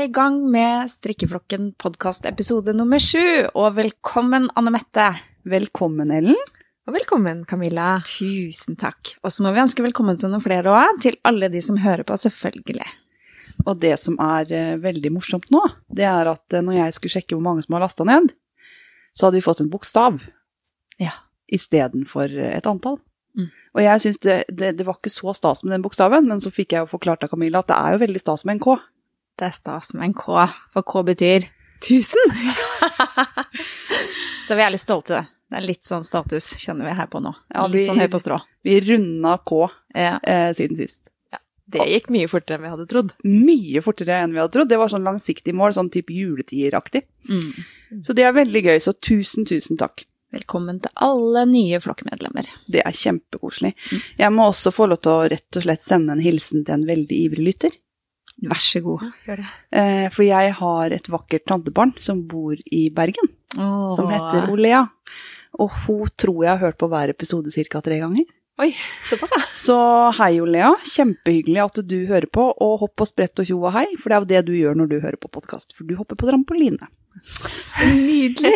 Vi i gang med Strikkeflokken podkast episode nummer sju. Og velkommen, Anne Mette. Velkommen, Ellen. Og velkommen, Camilla. Tusen takk. Og så må vi ønske velkommen til noen flere òg. Til alle de som hører på, selvfølgelig. Og det som er eh, veldig morsomt nå, det er at eh, når jeg skulle sjekke hvor mange som har lasta ned, så hadde vi fått en bokstav Ja. istedenfor et antall. Mm. Og jeg syns det, det, det var ikke så stas med den bokstaven, men så fikk jeg jo forklart av Camilla at det er jo veldig stas med en K. Det er stas med en K, for K betyr Tusen! Så vi er litt stolte. Det er litt sånn status, kjenner vi her på nå. Ja, litt vi- sånn høy på strå. Vi runda K Ja. eh, siden sist. Det gikk mye fortere enn vi hadde trodd. Mye fortere enn vi hadde trodd. Det var sånn langsiktig mål, sånn type juletideraktig. Mm. Så det er veldig gøy, så tusen, tusen takk. Velkommen til alle nye flokkmedlemmer. Det er kjempekoselig. Jeg må også få lov til å rett og slett sende en hilsen til en veldig ivrig lytter. Vær så god. Ja. Eh, For jeg har et vakkert tantebarn som bor i Bergen, som heter Olea. Og hun tror jeg har hørt på hver episode ca. tre ganger. Oi, såpass, ja. Så hei, Olea. Kjempehyggelig at du hører på. Og hopp og sprett og tjo og hei, for det er jo det du gjør når du hører på podkast. For du hopper på trampoline. Så nydelig.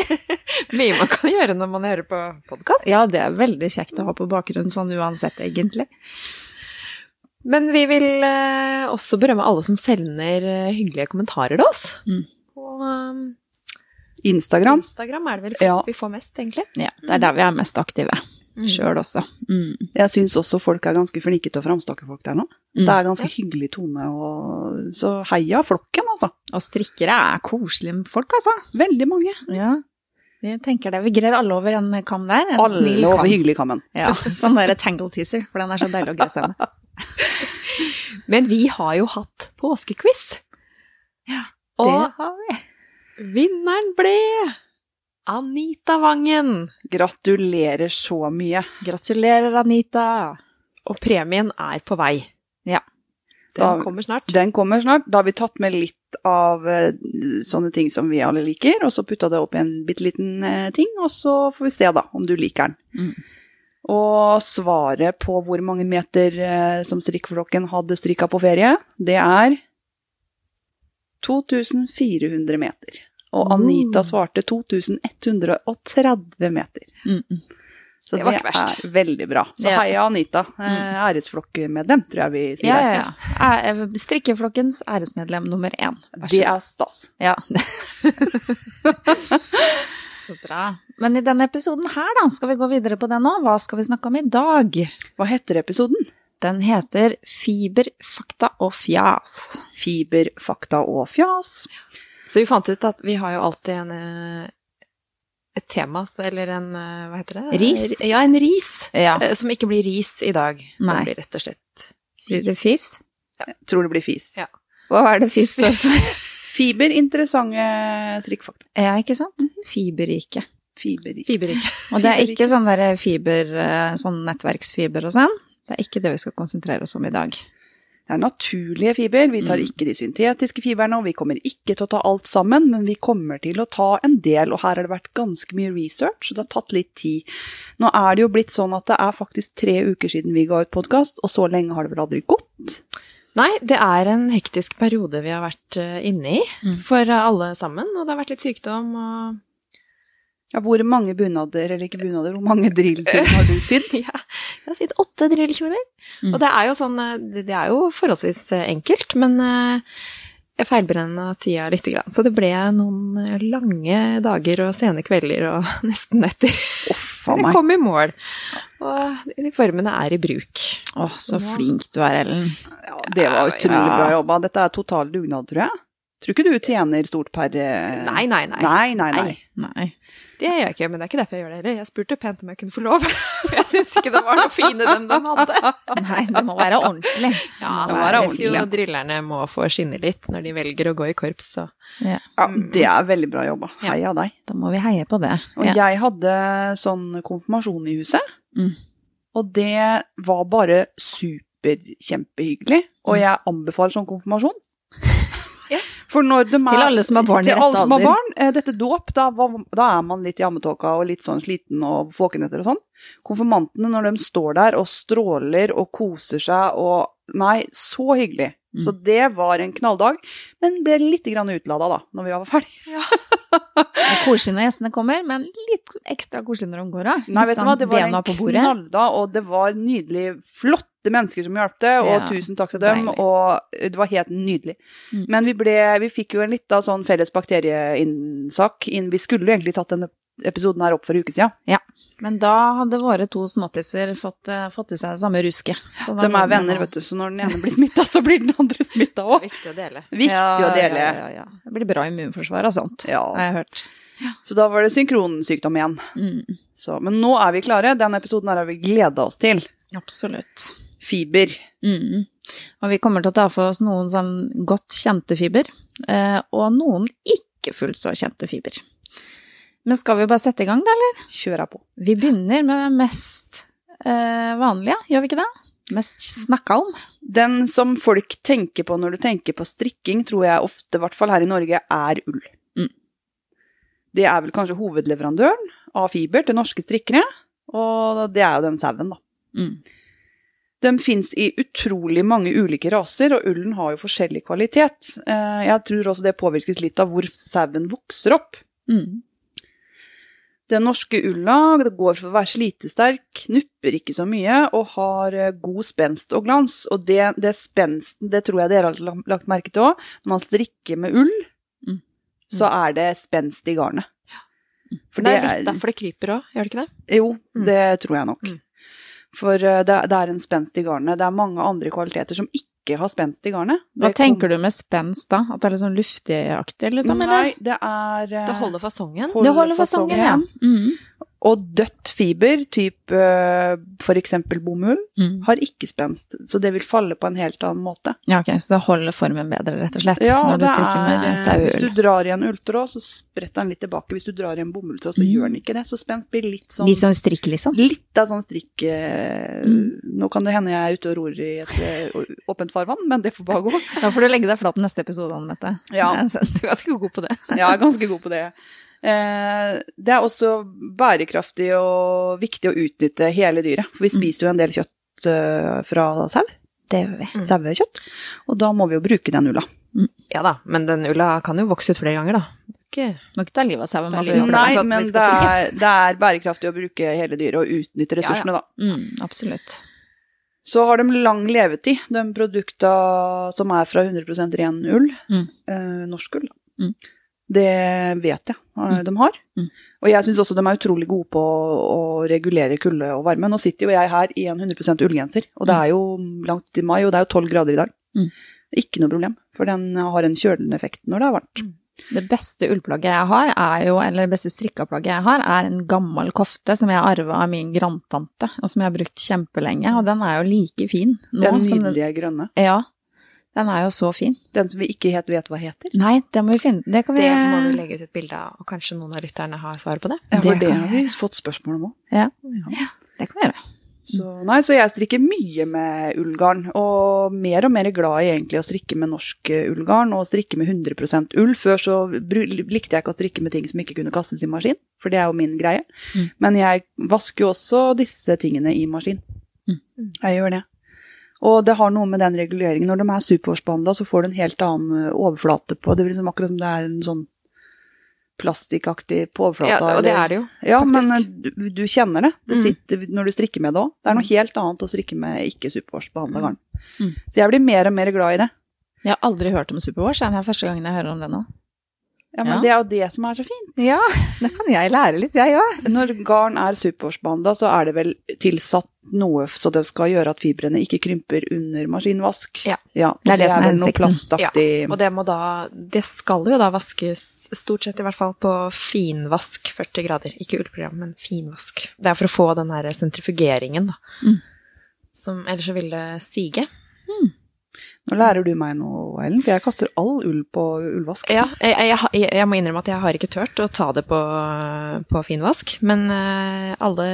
Mye man kan gjøre når man hører på podkast. Ja, det er veldig kjekt å ha på bakgrunnen sånn uansett, egentlig. Men vi vil eh, også berømme alle som sender eh, hyggelige kommentarer til oss. Mm. På um, Instagram. Instagram er det vel Ja. vi får mest, egentlig. Ja, det er der vi er mest aktive. Mm. Sjøl også. Mm. Jeg syns også folk er ganske flinke til å framstakke folk der nå. Mm. Det er ganske hyggelig tone, og så heia flokken, altså. Og strikkere er koselige folk, altså. Veldig mange. Ja. Vi tenker det. Vi greier alle over en kam der. En Alle snill over hyggelig kammen. Ja, sånn der tangle teaser, for den er så deilig å gresse henne. Men vi har jo hatt påskequiz. Ja, Det Og har vi. vinneren ble Anita Vangen. Gratulerer så mye. Gratulerer, Anita. Og premien er på vei. Ja. Den Da- kommer snart. Den kommer snart. Da har vi tatt med litt av eh, sånne ting som vi alle liker, og så putta det opp i en bitte liten eh, ting, og så får vi se da om du liker den. Mm. Og svaret på hvor mange meter eh, som strikkeflokken hadde strikka på ferie, det er 2400 meter. Og. Anita svarte 2130 meter. Mm. mm. Så Det det, var ikke verst. er veldig bra. Så Ja. heia Anita. Eh, Æresflokkmedlem, tror jeg vi sier. Ja, ja, ja. Eh, Strikkeflokkens æresmedlem nummer én. Det er stas. Ja. så bra. Men i denne episoden her, da, skal vi gå videre på den nå. Hva skal vi snakke om i dag? Hva heter episoden? Den heter Fiber, fakta og fjas. Fiber, fakta og fjas. Så vi fant ut at vi har jo alltid en, eh, et tema, eller en eh, Hva heter det? Ris? Ja, en ris. Ja. eh, Som ikke blir ris i dag. Nei. Det blir rett og slett Blir det fis? Tror det blir fis. Ja. Hva er det fis står for? Fiber, interessante strikkfakta. Ja, ikke sant? Fiberrike. Fiberrike. Fiberrike. Og det er ikke sånn derre fiber, eh, sånn nettverksfiber og sånn. Det er ikke det vi skal konsentrere oss om i dag. Det er naturlige fiber. Vi tar Mm. ikke de syntetiske fiberne, og vi kommer ikke til å ta alt sammen, men vi kommer til å ta en del, og her har det vært ganske mye research, og det har tatt litt tid. Nå er det jo blitt sånn at det er faktisk tre uker siden vi ga ut podkast, og så lenge har det vel aldri gått? Nei, det er en hektisk periode vi har vært eh, inne i Mm. for eh, alle sammen. Og det har vært litt sykdom og Ja, hvor mange bunader, eller ikke bunader, hvor mange drillkjoler har du sydd? Ja, jeg har sydd åtte drillkjoler. Mm. Og det er jo sånn eh, Det er jo forholdsvis enkelt, men jeg feilberegna tida lite grann. Så det ble noen eh, lange dager og sene kvelder og nesten netter. Oh, Jeg kom i mål. Og uniformene er i bruk. Å, så flink du er, Ellen. Ja, det var utrolig Ja. bra jobba. Dette er total dugnad, tror jeg. Tror ikke du tjener stort per Nei, Nei, nei, nei. Nei, nei, nei. Nei. Det gjør jeg ikke, men det er ikke derfor jeg gjør det heller. Jeg spurte pent om jeg kunne få lov, for jeg syns ikke det var noe fine dem de hadde. Nei, det må være ordentlig. Ja, Det må være ordentlig. jo drillerne må få skinne litt når de velger å gå i korps, så Ja, Ja, det er veldig bra jobba. Ja. Heia deg. da må vi heie på det. Og jeg hadde sånn konfirmasjon i huset, Mm. og det var bare superkjempehyggelig. Og Mm. jeg anbefaler sånn konfirmasjon. Ja. Er, Til alle som har barn i rett alle som har barn, eh, dette dåp, da, da er man litt i ammetåka og litt sånn sliten og våken etter og sånn. Konfirmantene, når de står der og stråler og koser seg og Nei, så hyggelig. Mm. Så det var en knalldag, men ble litt grann utlada da, når vi var ferdige. Det er koselig når gjestene kommer, men litt ekstra koselig når de går av. Nei, vet du hva, sånn det var en knalldag, og det var nydelig. Flotte mennesker som hjalp til, og Ja, tusen takk til dem. deilig. Og det var helt nydelig. Mm. Men vi, ble, vi fikk jo en liten sånn felles bakterieinnsak inn. Vi skulle jo egentlig tatt denne episoden her opp for en uke siden. Men da hadde våre to småttiser fått, eh, fått i seg det samme rusket. Så De er venner, vet du, så når den ene blir smitta, så blir den andre smitta òg. Viktig å dele. Viktig Ja, å dele. Ja, ja, ja. Det blir bra immunforsvar og sånt, Ja. har jeg hørt. Så da var det synkronsykdom igjen. Mm, Så, men nå er vi klare. Den episoden her har vi gleda oss til. absolutt. Fiber. Mm. Og vi kommer til å ta for oss noen sånn godt kjente fiber, eh, og noen ikke fullt så kjente fiber. Men skal vi bare sette i gang, da, eller? Kjøra på. Vi begynner med det mest eh, vanlige, gjør vi ikke det? Mest snakka om. Den som folk tenker på når du tenker på strikking, tror jeg ofte, i hvert fall her i Norge, er ull. Mm. Det er vel kanskje hovedleverandøren av fiber til norske strikkere, og det er jo den sauen, da. Mm. Den fins i utrolig mange ulike raser, og ullen har jo forskjellig kvalitet. Eh, Jeg tror også det påvirkes litt av hvor sauen vokser opp. Mm. Den norske ulla det går for å være slitesterk, nupper ikke så mye og har eh, god spenst og glans. Og det, det spensten, det tror jeg dere har lagt merke til òg. Når man strikker med ull, Mm. så er det spenst i garnet. For det er litt derfor det kryper òg, gjør det ikke det? Jo, Mm. det tror jeg nok. For eh, det, det er en spenst i garnet. Det er mange andre kvaliteter som ikke har spenst i garnet. Hva tenker du med spenst da? At det er litt sånn luftigaktig, liksom? eller? Nei, det er eh, Det holder fasongen. Holder Det holder fasongen, ja. Mm. Og dødt fiber, type f.eks. bomull, Mm. har ikke spenst. Så det vil falle på en helt annen måte. Ja, ok, så det holder formen bedre, rett og slett, Ja, når du strikker er, med eh, Hvis du drar i en ulltråd, så spretter den litt tilbake. Hvis du drar i en bomulltråd, så Mm. gjør den ikke det. Så spenst blir litt sånn Litt sånn strikk, liksom? Litt av sånn strikk eh, Mm. Nå kan det hende jeg er ute og ror i et eh, åpent farvann, men det får bare gå. Da får du legge deg flat neste episode, Anne Mette. Ja. Du er ganske god på det. Ja, Jeg er ganske god på det. Eh, det er også bærekraftig og viktig å utnytte hele dyret. For vi Mm. spiser jo en del kjøtt eh, fra sau. Det gjør vi. Mm. Sauekjøtt. Og da må vi jo bruke den ulla. Ja da, men den ulla kan jo vokse ut flere ganger, da. Ikke Må ikke ta livet av sauen. Nei, men det er, det er bærekraftig å bruke hele dyret og utnytte Ja, ja. ressursene, da. Mm, absolutt. Så har de lang levetid, de produkta som er fra 100% ren ull. Mm. Eh, norsk ull, da. Mm. Det vet jeg eh, de har. Mm. Og jeg syns også de er utrolig gode på å regulere kulde og varme. Nå sitter jo jeg her i en 100% ullgenser, og det er jo langt i mai, og det er jo 12 grader i dag. Mm. Ikke noe problem, for den har en kjølende effekt når det er varmt. Det beste ullplagget jeg har, er jo, eller det beste strikkaplagget jeg har, er en gammel kofte som jeg arva av min grandtante, og som jeg har brukt kjempelenge, og den er jo like fin nå. Den- nydelige grønne. Ja, den er jo så fin. Den som vi ikke helt vet hva heter. Nei, det må vi finne, det kan vi... Det må vi legge ut et bilde av, og kanskje noen av lytterne har svar på det. Ja, Det for det kan har vi fått spørsmål om òg. Ja, det kan vi gjøre. Så, nei, så jeg strikker mye med ullgarn, og mer og mer glad i egentlig å strikke med norsk eh, ullgarn, og strikke med 100% ull. Før så likte jeg ikke å strikke med ting som ikke kunne kastes i maskin, for det er jo min greie. Mm. Men jeg vasker jo også disse tingene i maskin. Mm. Jeg gjør det. Og det har noe med den reguleringen. Når de er superårsbehandla, så får du en helt annen eh, overflate på Det blir liksom akkurat som det er en sånn plastikkaktig på overflata. Ja, og det er det jo. ja, faktisk. men eh, du, du kjenner det. Det Mm. når du strikker med det òg. Det er noe helt annet å strikke med ikke superwash-behandla garn. Mm. Så jeg blir mer og mer glad i det. Jeg har aldri hørt om Superwash, det er første gangen jeg hører om det nå. Ja, men Ja. Det er jo det som er så fint. Ja, da kan jeg lære litt, jeg òg. Når garn er superwash-behandla, så er det vel tilsatt noe så det skal gjøre at fibrene ikke krymper under maskinvask. Ja. ja Det er det som er hensikten. Ja, Og det må da Det skal jo da vaskes, stort sett i hvert fall, på finvask 40 grader. Ikke ullprogram, men finvask. Det er for å få den der sentrifugeringen, da. Mm. Som ellers så vil det sige. Nå lærer du meg noe, Ellen, for jeg kaster all ull på ullvask. Ja, jeg, jeg, jeg, jeg må innrømme at jeg har ikke turt å ta det på, på finvask, men eh, alle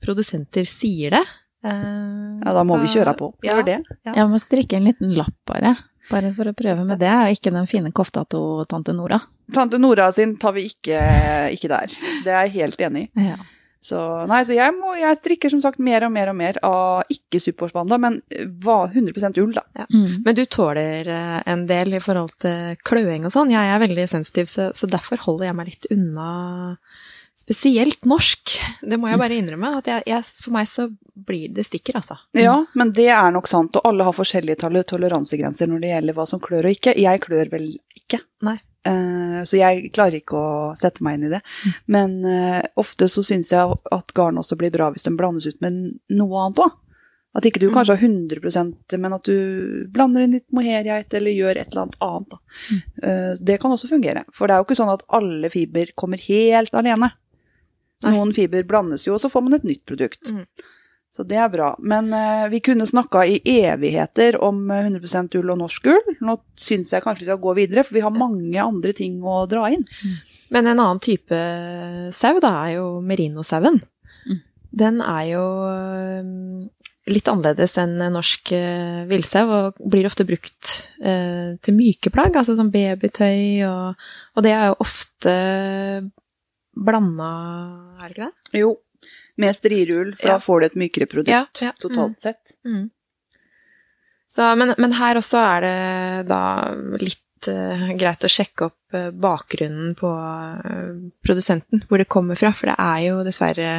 produsenter sier det. Eh, Ja, da må så- vi kjøre på. Ja, Gjør det. Ja. Jeg må strikke en liten lapp, bare. Bare for å prøve med det, og ikke den fine kofta til tante Nora. Tante Nora sin tar vi ikke, ikke der. Det er jeg helt enig i. Ja. Så, nei, så jeg, må, jeg strikker som sagt mer og mer og mer av ikke superspanda, men hva, 100 ull, da. Mm. Men du tåler eh, en del i forhold til kløing og sånn. Jeg er veldig sensitiv, så, så derfor holder jeg meg litt unna spesielt norsk. Det må jeg bare innrømme. At jeg, jeg, for meg så blir det stikker, altså. Ja, men det er nok sant, og alle har forskjellige tole- toleransegrenser når det gjelder hva som klør og ikke. Jeg klør vel ikke. Nei. Eh, så jeg klarer ikke å sette meg inn i det. Men eh, ofte så syns jeg at garn også blir bra hvis den blandes ut med noe annet òg. At ikke du kanskje har 100% men at du blander inn litt mohairgeit eller gjør et eller annet annet. Da. Eh, det kan også fungere. For det er jo ikke sånn at alle fiber kommer helt alene. Noen fiber blandes jo, og så får man et nytt produkt. Mm. Så det er bra. Men eh, vi kunne snakka i evigheter om eh, 100% ull og norsk ull. Nå syns jeg kanskje vi skal gå videre, for vi har mange andre ting å dra inn. Men en annen type sau da er jo merinosauen. Mm. Den er jo litt annerledes enn norsk øh, villsau, og blir ofte brukt øh, til myke plagg, altså som babytøy, og, og det er jo ofte blanda, er det ikke det? Jo, med strirull, for Ja. da får du et mykere produkt Ja, totalt sett. Mm. Så, men, men her også er det da litt uh, greit å sjekke opp uh, bakgrunnen på uh, produsenten, hvor det kommer fra, for det er jo dessverre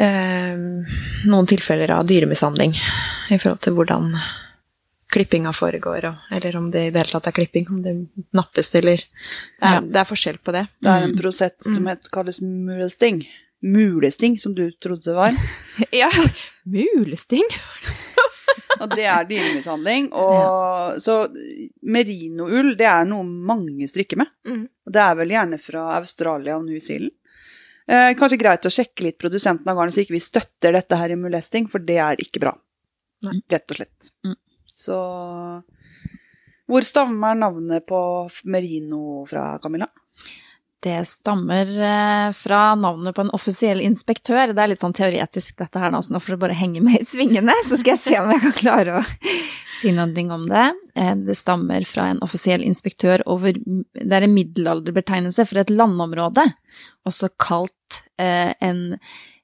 noen tilfeller av dyremishandling i forhold til hvordan klippinga foregår, og, eller om det i det hele tatt er klipping, om det nappes eller Det er, Ja. det er forskjell på det. Det er en Mm. prosess som heter, kalles mulesting. Mulesting, som du trodde det var. Ja, mulesting! Og det er dyremishandling. Og, Så merinoull, det er noe mange strikker med. Mm. Og det er vel gjerne fra Australia og New Zealand. Eh, kanskje greit å sjekke litt produsenten av garnet, så ikke vi støtter dette her i molesting, for det er ikke bra. Nei. Rett og slett. Mm. Så Hvor stammer navnet på merino fra, Camilla? Det stammer eh, fra navnet på en offisiell inspektør. Det er litt sånn teoretisk dette her, nå, så nå får du bare henge med i svingene, så skal jeg se om jeg kan klare å si noe om det. Eh, Det stammer fra en offisiell inspektør over Det er en middelalderbetegnelse for et landområde, også kalt eh, en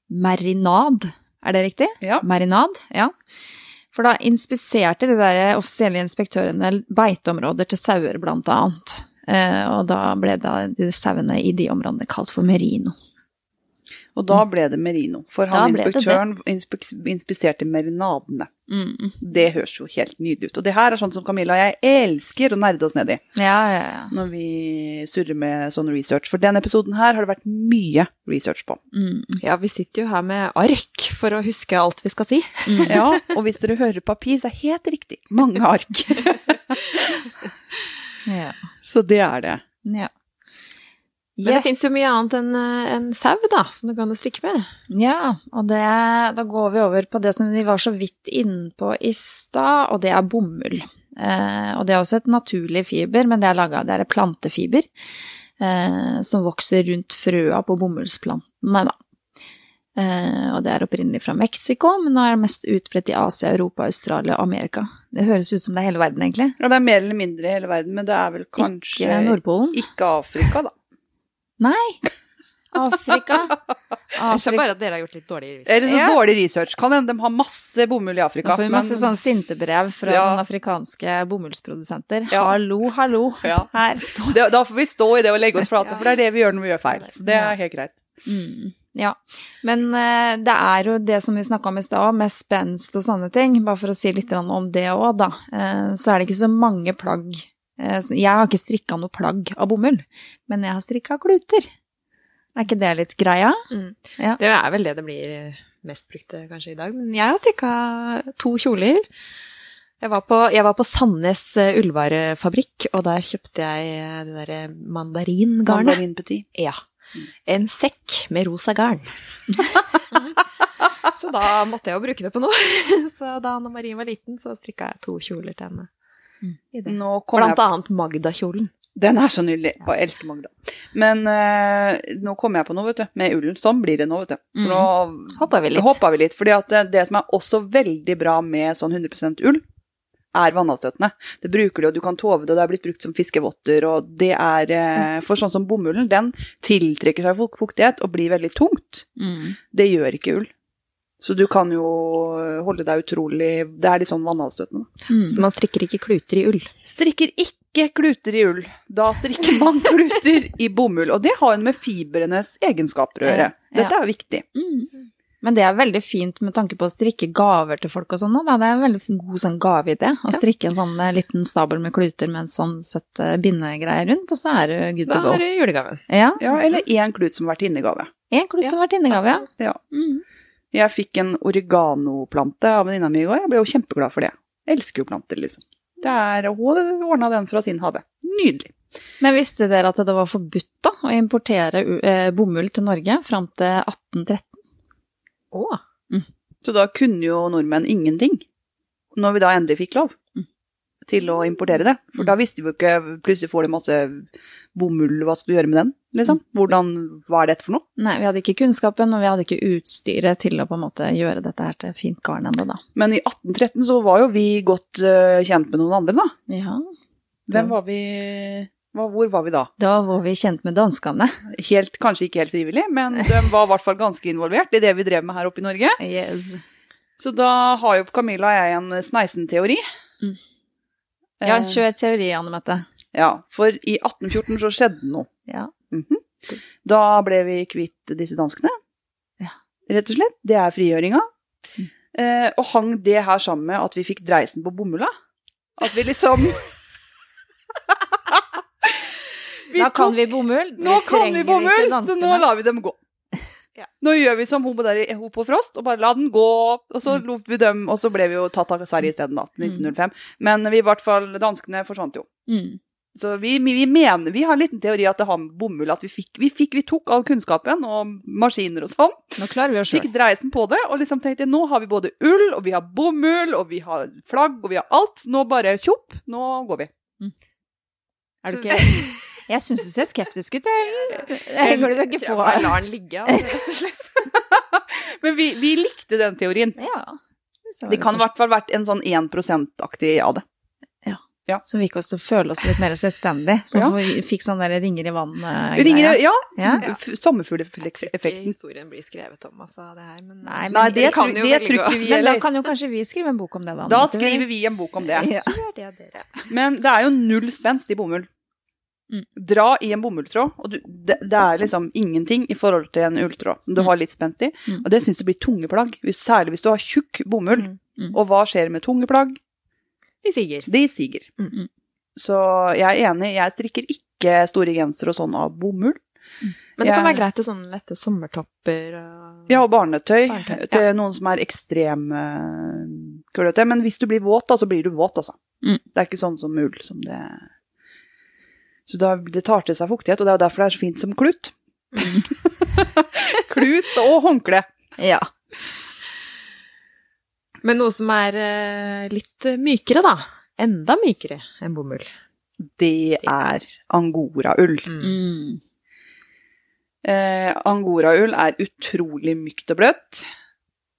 marinad. Er det riktig? Ja. Marinad, ja. For da inspiserte de der offisielle inspektørene beiteområder til sauer, blant annet. Eh, og da ble da de sauene i de områdene kalt for merino. Og da ble det merino. For han inspektøren inspiserte merinadene. Mm. Det høres jo helt nydelig ut. Og det her er sånn som Camilla og jeg elsker å nerde oss ned i Ja, ja, ja. når vi surrer med sånn research. For denne episoden her har det vært mye research på. Mm. Ja, vi sitter jo her med ark for å huske alt vi skal si. Ja, og hvis dere hører papir, så er det helt riktig. Mange ark. ja. Så det er det. ja. Men det fins jo mye annet enn eh, en sau, da, som du kan strikke med. Ja, og det, da går vi over på det som vi var så vidt inne på i stad, og det er bomull. Eh, og det er også et naturlig fiber, men det er laga Det er plantefiber eh, som vokser rundt frøa på bomullsplantene, da. Eh, og det er opprinnelig fra Mexico, men nå er det mest utbredt i Asia, Europa, Australia og Amerika. Det høres ut som det er hele verden, egentlig. Ja, det er mer eller mindre i hele verden, men det er vel kanskje Ikke Nordpolen. ikke Afrika, da. Nei! Afrika. Jeg ser Afrika. bare at dere har gjort litt dårlig research. Eller så Ja. dårlig research. Kan hende de har masse bomull i Da Nå får vi masse men- sånn sintebrev fra Ja. sånne afrikanske bomullsprodusenter. Ja. Hallo, hallo, Ja. her står det, Da får vi stå i det og legge oss flate, Ja. for det er det vi gjør når vi gjør feil. Så det er helt greit. mm, Ja. Men eh, det er jo det som vi snakka om i stad, med spenst og sånne ting. Bare for å si litt om det òg, da. Eh, så er det ikke så mange plagg eh, Jeg har ikke strikka noe plagg av bomull, men jeg har strikka kluter. Er ikke det litt greia? Mm. Ja. Det er vel det det blir mest brukte kanskje i dag. Men jeg har strikka to kjoler. Jeg var på, jeg var på Sandnes ullvarefabrikk, og der kjøpte jeg det derre mandaringarnet. Mandarin petit. Ja. En sekk med rosa garn. så da måtte jeg jo bruke det på noe. så da Anne Marie var liten, så strikka jeg to kjoler til henne. Kommer Blant jeg, annet Magda-kjolen. Den er så nydelig. Og jeg elsker Magda. Men eh, nå kommer jeg på noe, vet du. Med ullen. Sånn blir det nå, vet du. For Mm. Nå Hoppa vi litt. vi litt. Fordi at det, det som er også veldig bra med sånn 100% ull, er vannavstøtende. Det bruker du, og du kan tove det, og det er blitt brukt som fiskevotter, og det er eh, For sånn som bomullen, den tiltrekker seg fuk- fuktighet og blir veldig tungt. Mm. Det gjør ikke ull. Så du kan jo holde deg utrolig Det er litt sånn vannavstøtende. Mm. Så man strikker ikke kluter i ull. Strikker ikke kluter i ull. Da strikker man kluter i bomull. Og det har jo med fibrenes egenskaper å gjøre. Dette er jo viktig. Mm. Men det er veldig fint med tanke på å strikke gaver til folk og sånn. da. Det er en veldig god sånn gaveidé. Å strikke en sånn eh, liten stabel med kluter med en sånn søtt eh, bindegreie rundt, og så er du good Da to go. er det julegaven. Ja. Ja, eller én klut som vertinnegave. En klut som vertinnegave, ja. Ja. Mm. Jeg fikk en oreganoplante av venninna mi i går. Jeg ble jo kjempeglad for det. Jeg elsker jo planter, liksom. Det er, Hun ordna den fra sin hage. Nydelig. Men visste dere at det var forbudt da, å importere eh, bomull til Norge fram til 1813? Å. Så da kunne jo nordmenn ingenting. Når vi da endelig fikk lov Mm. til å importere det. For da visste vi jo ikke Plutselig får de masse bomull, hva skal du gjøre med den? Liksom? Hvordan, Hva er dette for noe? Nei, vi hadde ikke kunnskapen, og vi hadde ikke utstyret til å på en måte gjøre dette her til fint garn ennå, da. Men i 1813 så var jo vi godt uh, kjent med noen andre, da. Ja, Hvem var vi Hvor var vi da? da var vi kjent med danskene. Helt, kanskje ikke helt frivillig, men de var i hvert fall ganske involvert i det vi drev med her oppe i Norge. Yes. Så da har jo Camilla og jeg en Sneisen-teori. Mm. Ja, Eh, kjør teori, Anne Mette. ja, for i 1814 så skjedde noe. Ja. Mhm. Da ble vi kvitt disse danskene. Ja. Rett og slett. Det er frigjøringa. Mm. Eh, og hang det her sammen med at vi fikk dreisen på bomulla. At vi liksom Vi Da kan tok- vi bomull. Nå kan vi bomull, så nå lar vi dem gå. Ja. Nå gjør vi som hun der, i- på Frost, og bare la den gå. Og så Mm. lot vi dem, og så ble vi jo tatt av Sverige isteden, da. 1905. Men vi i hvert fall, danskene forsvant jo. Mm. Så vi, vi, vi mener, vi har en liten teori at det har med bomull at vi fikk, vi fikk, vi tok all kunnskapen og maskiner og sånn. Nå klarer vi oss. Fikk dreisen på det, og liksom tenkte nå har vi både ull, og vi har bomull, og vi har flagg, og vi har alt. Nå bare tjopp, nå går vi. Er du ikke Jeg syns du ser skeptisk ut, jeg. Henger du deg ikke Jeg på? bare lar den ligge, altså, rett og slett. Men vi, vi likte den teorien. Ja. Så Det kan i hvert fall vært en sånn 1 %-aktig av det. Så vi fikk oss til å føle oss litt mer selvstendig. Så Ja. vi fikk sånn der ringer i Ringer, ja. Ja. Sommerfugleffekten. historien blir skrevet om, altså, det her, men Nei, men Nei, det, kan jo det ikke vi Men da kan jo kanskje vi skrive en bok om det, da. Da skriver vi en bok om det. Ja. det. Men det er jo null spenst i bomull. Mm. Dra i en bomulltråd, og du, det, det er liksom ingenting i forhold til en ulltråd som du Mm. har litt spent i. Mm. Og det syns du blir tunge plagg, hvis, særlig hvis du har tjukk bomull. Mm. Og hva skjer med tunge plagg? De siger. De siger. Så jeg er enig, jeg strikker ikke store gensere og sånn av bomull. Men det kan være greit til sånne lette sommertopper og Ja, og barnetøy, Barnetøy, til noen som er ekstrem eh. Men hvis du blir våt, da, så blir du våt, altså. Mm. Det er ikke sånn som ull som det Så da, det tar til seg fuktighet, og det er jo derfor det er så fint som klut. klut og håndkle. Ja. Men noe som er eh, litt mykere, da. Enda mykere enn bomull. Det er angoraull. Mm. Mm. Eh, angoraull er utrolig mykt og bløtt.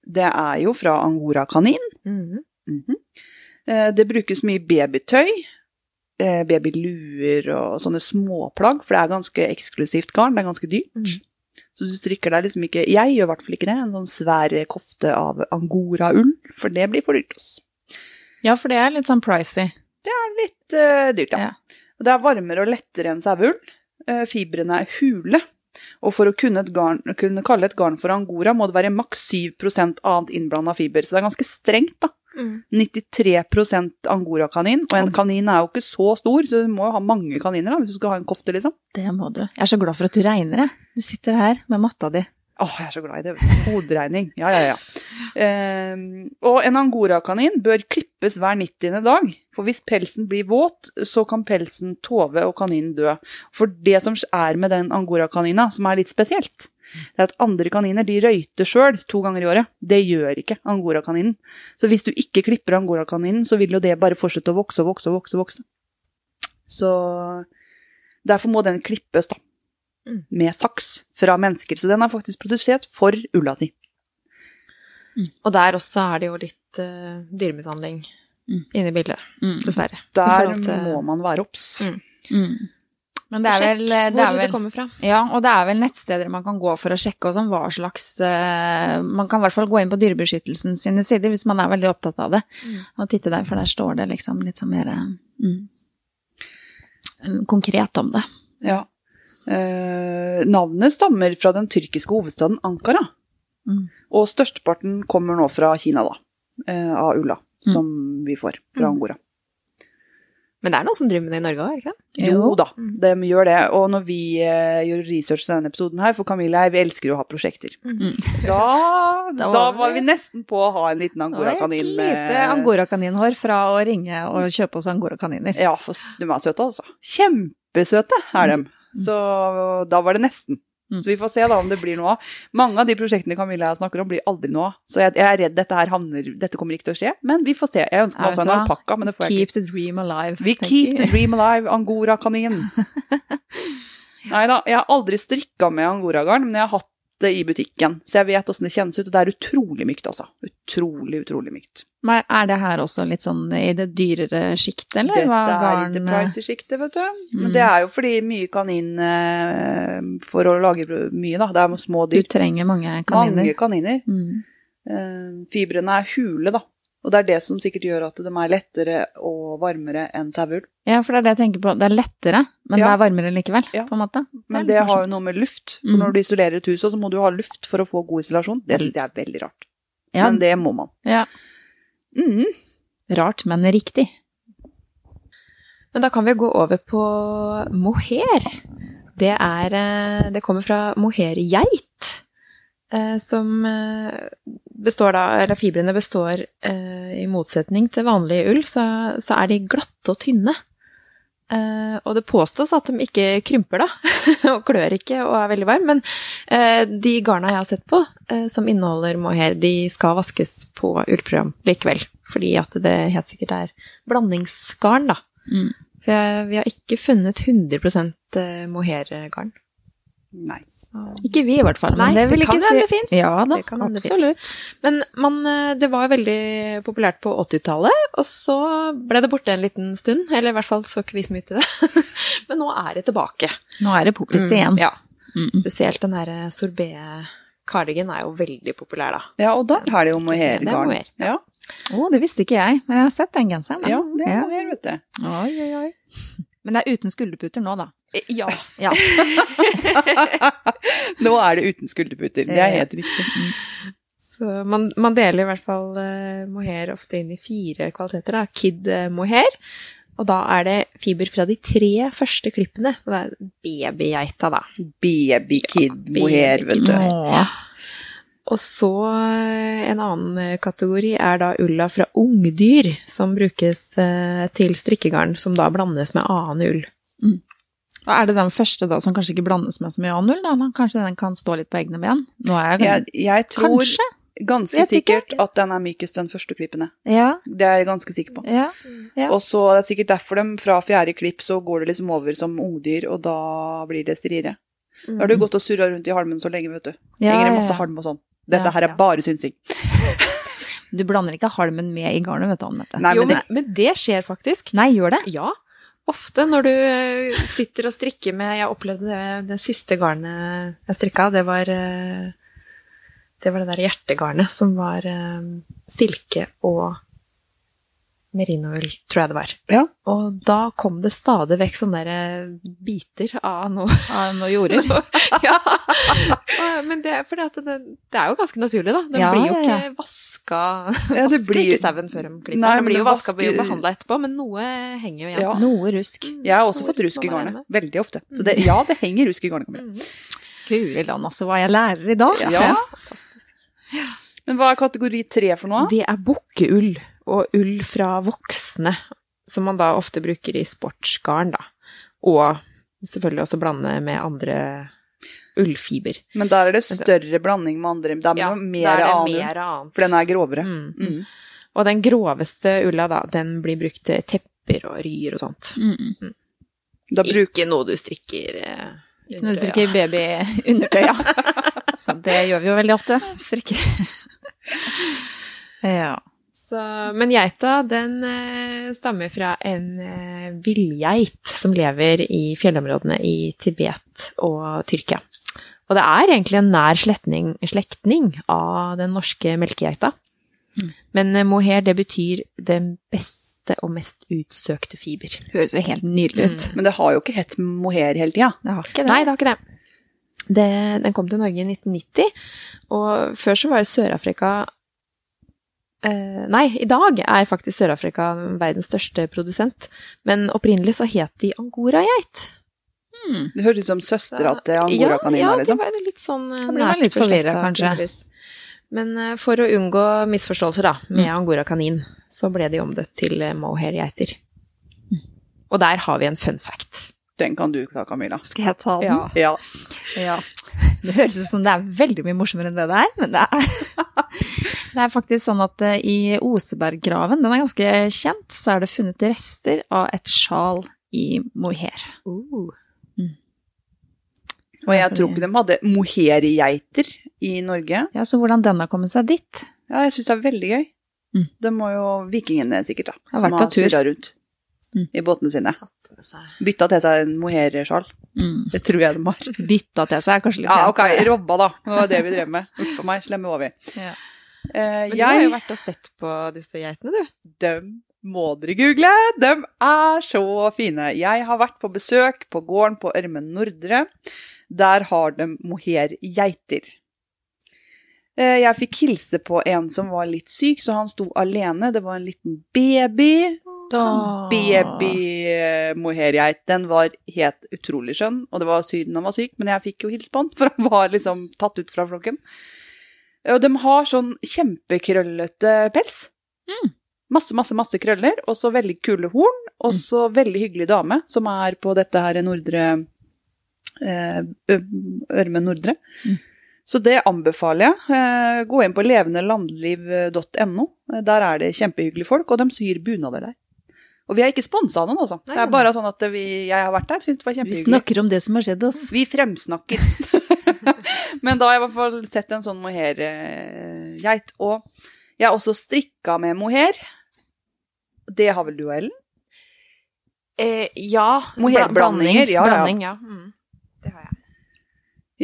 Det er jo fra angorakanin. Mm. Mm -hmm. Eh, Det brukes mye babytøy, babyluer og sånne småplagg, for det er ganske eksklusivt garn. Det er ganske dyrt. Mm. Så du strikker deg liksom ikke Jeg gjør i hvert fall ikke det. En sånn svær kofte av angoraull, for det blir for dyrt. også. ja, for det er litt sånn pricy. Det er litt uh, dyrt, ja. Ja. Og det er varmere og lettere enn saueull. Uh, fibrene er hule. Og for å kunne, et garn, kunne kalle et garn for angora, må det være maks 7% annet innblanda fiber. Så det er ganske strengt, da. Mm. 93% angorakanin. Og en kanin er jo ikke så stor, så du må jo ha mange kaniner da, hvis du skal ha en kofte, liksom. Det må du. Jeg er så glad for at du regner, jeg. Du sitter her med matta di. Åh, jeg er så glad i det. Hoderegning. Ja, ja, ja. Ehm, og en angorakanin bør klippes hver 90. dag. For hvis pelsen blir våt, så kan pelsen tove og kaninen dø. For det som er med den angorakanina, som er litt spesielt, det er at andre kaniner de røyter sjøl to ganger i året. Det gjør ikke angorakaninen. Så hvis du ikke klipper angorakaninen, så vil jo det bare fortsette å vokse og vokse og vokse. vokse. Så Derfor må den klippes, da. Mm. Med saks fra mennesker. Så den er faktisk produsert for ulla si. Og der også er det jo litt uh, dyremishandling Mm. inne i bildet, Mm. dessverre. Der til- må man være obs. Mm. Mm. Men det Så er sjekk vel, det hvor vel, det kommer fra. Ja, og det er vel nettsteder man kan gå for å sjekke også hva slags uh, Man kan i hvert fall gå inn på Dyrebeskyttelsen sine sider hvis man er veldig opptatt av det, Mm. og titte der, for der står det liksom litt sånn mer mm, konkret om det. Ja. Eh, navnet stammer fra den tyrkiske hovedstaden Ankara. Mm. Og størsteparten kommer nå fra Kina, da. eh, av ulla som vi får fra Mm. Angora. Men det er noen som driver med det i Norge òg, er det ikke det? Jo da, Mm. de gjør det. Og når vi uh, gjør research til denne episoden her, for Camilla jeg, vi elsker jo å ha prosjekter. Mm. Da, Da da, var vi- vi nesten på å ha en liten angorakanin. et lite eh, angorakaninhår fra å ringe og kjøpe oss angorakaniner. Ja, for de er søte, altså. Kjempesøte er de. Så da var det nesten. Mm. Så vi får se da om det blir noe av. Mange av de prosjektene Camilla snakker om, blir aldri noe av. Så jeg, jeg er redd dette her havner Dette kommer ikke til å skje, men vi får se. Jeg ønsker meg også en alpakka, men det får jeg Keep ikke. the dream alive. We keep you. the dream alive, angorakanin. Nei da, jeg har aldri strikka med angoragarn, men jeg har hatt det i butikken. Så jeg vet åssen det kjennes ut, og det er utrolig mykt, altså. Utrolig, utrolig mykt. Men er det her også litt sånn i det dyrere sjiktet, eller? Dette er garn i det pricy sjiktet, vet du. Men Mm. det er jo fordi mye kanin eh, for å lage mye, da. Det er små Du trenger mange kaniner. Mange kaniner. Mm. Eh, fibrene er hule, da. Og det er det som sikkert gjør at de er lettere og varmere enn saueull. Ja, for det er det jeg tenker på. Det er lettere, men Ja. det er varmere likevel, Ja. på en måte. Men er det har jo noe med luft. For Mm. når du isolerer et hus, så må du ha luft for å få god isolasjon. Det syns jeg er veldig rart. ja, Men det må man. ja. Mm. Rart, men riktig. Men da kan vi gå over på mohair. Det er eh, Det kommer fra mohairgeit. Eh, Som eh, består da Eller fibrene består eh, I motsetning til vanlig ull, så, så er de glatte og tynne. Og det påstås at de ikke krymper, da. og klør ikke og er veldig varm. Men de garna jeg har sett på som inneholder mohair, de skal vaskes på ullprogram likevel. Fordi at det helt sikkert er blandingsgarn, da. Mm. Vi har ikke funnet 100% mohairgarn. Nei. Ikke vi, i hvert fall. Nei, Men det det kan ikke hende si det finnes. Ja da, Det kan det absolutt. Men man, eh, det var veldig populært på 80-tallet, og så ble det borte en liten stund. Eller i hvert fall så ikke vi så mye til det. Men nå er det tilbake. Nå er det popis igjen. Ja. Mm. Spesielt den derre sorbet... Kardigan er jo veldig populær, da. Ja, og der har det jo mohairgarn. Ja, Å, det visste ikke jeg, men jeg har sett den genseren. da. ja, det er Ja. mohair, vet du. Oi, oi, oi. Men det er uten skulderputer nå, da. Ja. Ja. Nå er det uten skulderputer. Det er helt riktig. Så man, man deler i hvert fall uh, mohair ofte inn i fire kvaliteter. da. Kid eh, mohair. Og da er det fiber fra de tre første klippene. Så det er babygeita, da. Babykid mohair, vet du. Ja. Og så eh, en annen eh, kategori er da ulla fra ungdyr, som brukes eh, til strikkegarn, som da blandes med annen ull. Og er det den første da som kanskje ikke blandes med så mye annen ull? da? Da Kanskje den kan stå litt på egne ben? Nå er jeg Jeg, jeg tror Kanskje? ganske sikkert at den er mykest den første klippene. Ja. Det er jeg ganske sikker på. ja. Ja. Og så er det sikkert derfor de fra fjerde klipp så går det liksom over som ungdyr, og da blir det striere. Da har du gått og surra rundt i halmen så lenge, vet du. Ja, Henger det masse ja. halm og sånn. Dette Ja, her er ja. bare synsing. Du blander ikke halmen med i garnet, vet du. Nei, jo, men det... men det skjer faktisk. Nei, gjør det? Ja. Ofte når du eh, sitter og strikker med Jeg opplevde det det siste garnet jeg strikka, det var eh, Det var det der hjertegarnet som var eh, silke og merinoull, tror jeg det var. Ja. Og da kom det stadig vekk sånne der eh, biter av noe Av noe jorder. ja. Men det, for det, det er jo ganske naturlig, da. Den Ja, blir jo ja, ja. ikke vaska Ja, det Vasker blir- ikke sauen før de klipper. Nei, den blir jo vaska vasker- og behandla etterpå, men noe henger jo igjen. Ja. Noe rusk. Jeg har også Noe fått rusk i garnet. Veldig ofte. Så det, ja, det henger rusk i garnet. Mm. Guri land, altså, hva jeg lærer i dag. Ja. Fantastisk. Men hva er kategori tre for noe? Det er bukkeull og ull fra voksne, som man da ofte bruker i sportsgarn, da. Og selvfølgelig også blande med andre ullfiber. Men der er det større blanding med andre. Der er det mer er det annen, mer annet. for den er grovere. Mm. Mm. Og den groveste ulla, da, den blir brukt til tepper og ryer og sånt. Mm. Da bruk, Ikke noe du strikker eh, Når under du strikker babyundertøy, ja. Så det gjør vi jo veldig ofte. Strikker. Ja. Så, men geita, den eh, stammer fra en eh, villgeit som lever i fjellområdene i Tibet og Tyrkia. Og det er egentlig en nær slektning, slektning av den norske melkegeita. Mm. Men eh, mohair, det betyr den beste og mest utsøkte fiber. Høres jo helt nydelig ut. men det har jo ikke hett mohair hele tida. Det har ikke det. Nei, det har ikke det. det. Den kom til Norge i 1990, og før så var det Sør-Afrika eh, Nei, i dag er faktisk Sør-Afrika verdens største produsent, men opprinnelig så het de angorageit. Hmm. Det høres ut som søstera til angorakanina, ja, liksom. det var litt sånn uh, nært litt forvirret, kanskje. Men uh, for å unngå misforståelser da, med Mm. angorakanin, så ble de omdøtt til mohair-geiter. Og der har vi en fun fact. Den kan du ta, Camilla. Skal jeg ta den? Ja. Ja. Ja. Det høres ut som det er veldig mye morsommere enn det det er, men det er Det er faktisk sånn at eh, i Oseberggraven, den er ganske kjent, så er det funnet rester av et sjal i mohair. Uh. Mm. Og jeg tror ikke de hadde mohairgeiter i Norge. Ja, Så hvordan den har kommet seg dit? Ja, jeg syns det er veldig gøy. Mm. Det må jo vikingene sikkert, da. Har som tur. surret rundt Mm. i båtene sine. Bytta til seg en mohair-sjal. Mm. Det tror jeg de har. Bytta til seg er kanskje litt Ja, ok, robba, da. Det var det vi drev med. Uff a meg, slemme var vi. Ja. Eh, Men du har jo vært og sett på disse geitene, du. Dem må dere google. De er så fine. Jeg har vært på besøk på gården på Ørmen Nordre. Der har de mohair-geiter. Eh, Jeg fikk hilse på en som var litt syk, så han sto alene. Det var en liten baby. Da- Baby-mohairgeit. Den var helt utrolig skjønn, og det var syden han var syk, men jeg fikk jo hilse på han, for han var liksom tatt ut fra flokken. Og de har sånn kjempekrøllete pels. Mm. Masse, masse, masse krøller, og så veldig kule horn, og så veldig hyggelig dame som er på dette her Nordre eh, Ørmen Nordre. Mm. Så det anbefaler jeg. Eh, Gå inn på levendelandliv.no. Eh, Der er det kjempehyggelige folk, og de syr bunader der. Og vi er ikke sponsa av noen, altså. Det er bare sånn at vi, jeg har vært der, syns det var kjempehyggelig. Vi snakker om det som har skjedd oss. Vi fremsnakker. Men da har jeg i hvert fall sett en sånn mohair-geit. Og jeg har også strikka med mohair. Det har vel du, Ellen? Eh, ja. Mohair-blandinger, ja, ja. Blanding, ja. Mm. Det har jeg.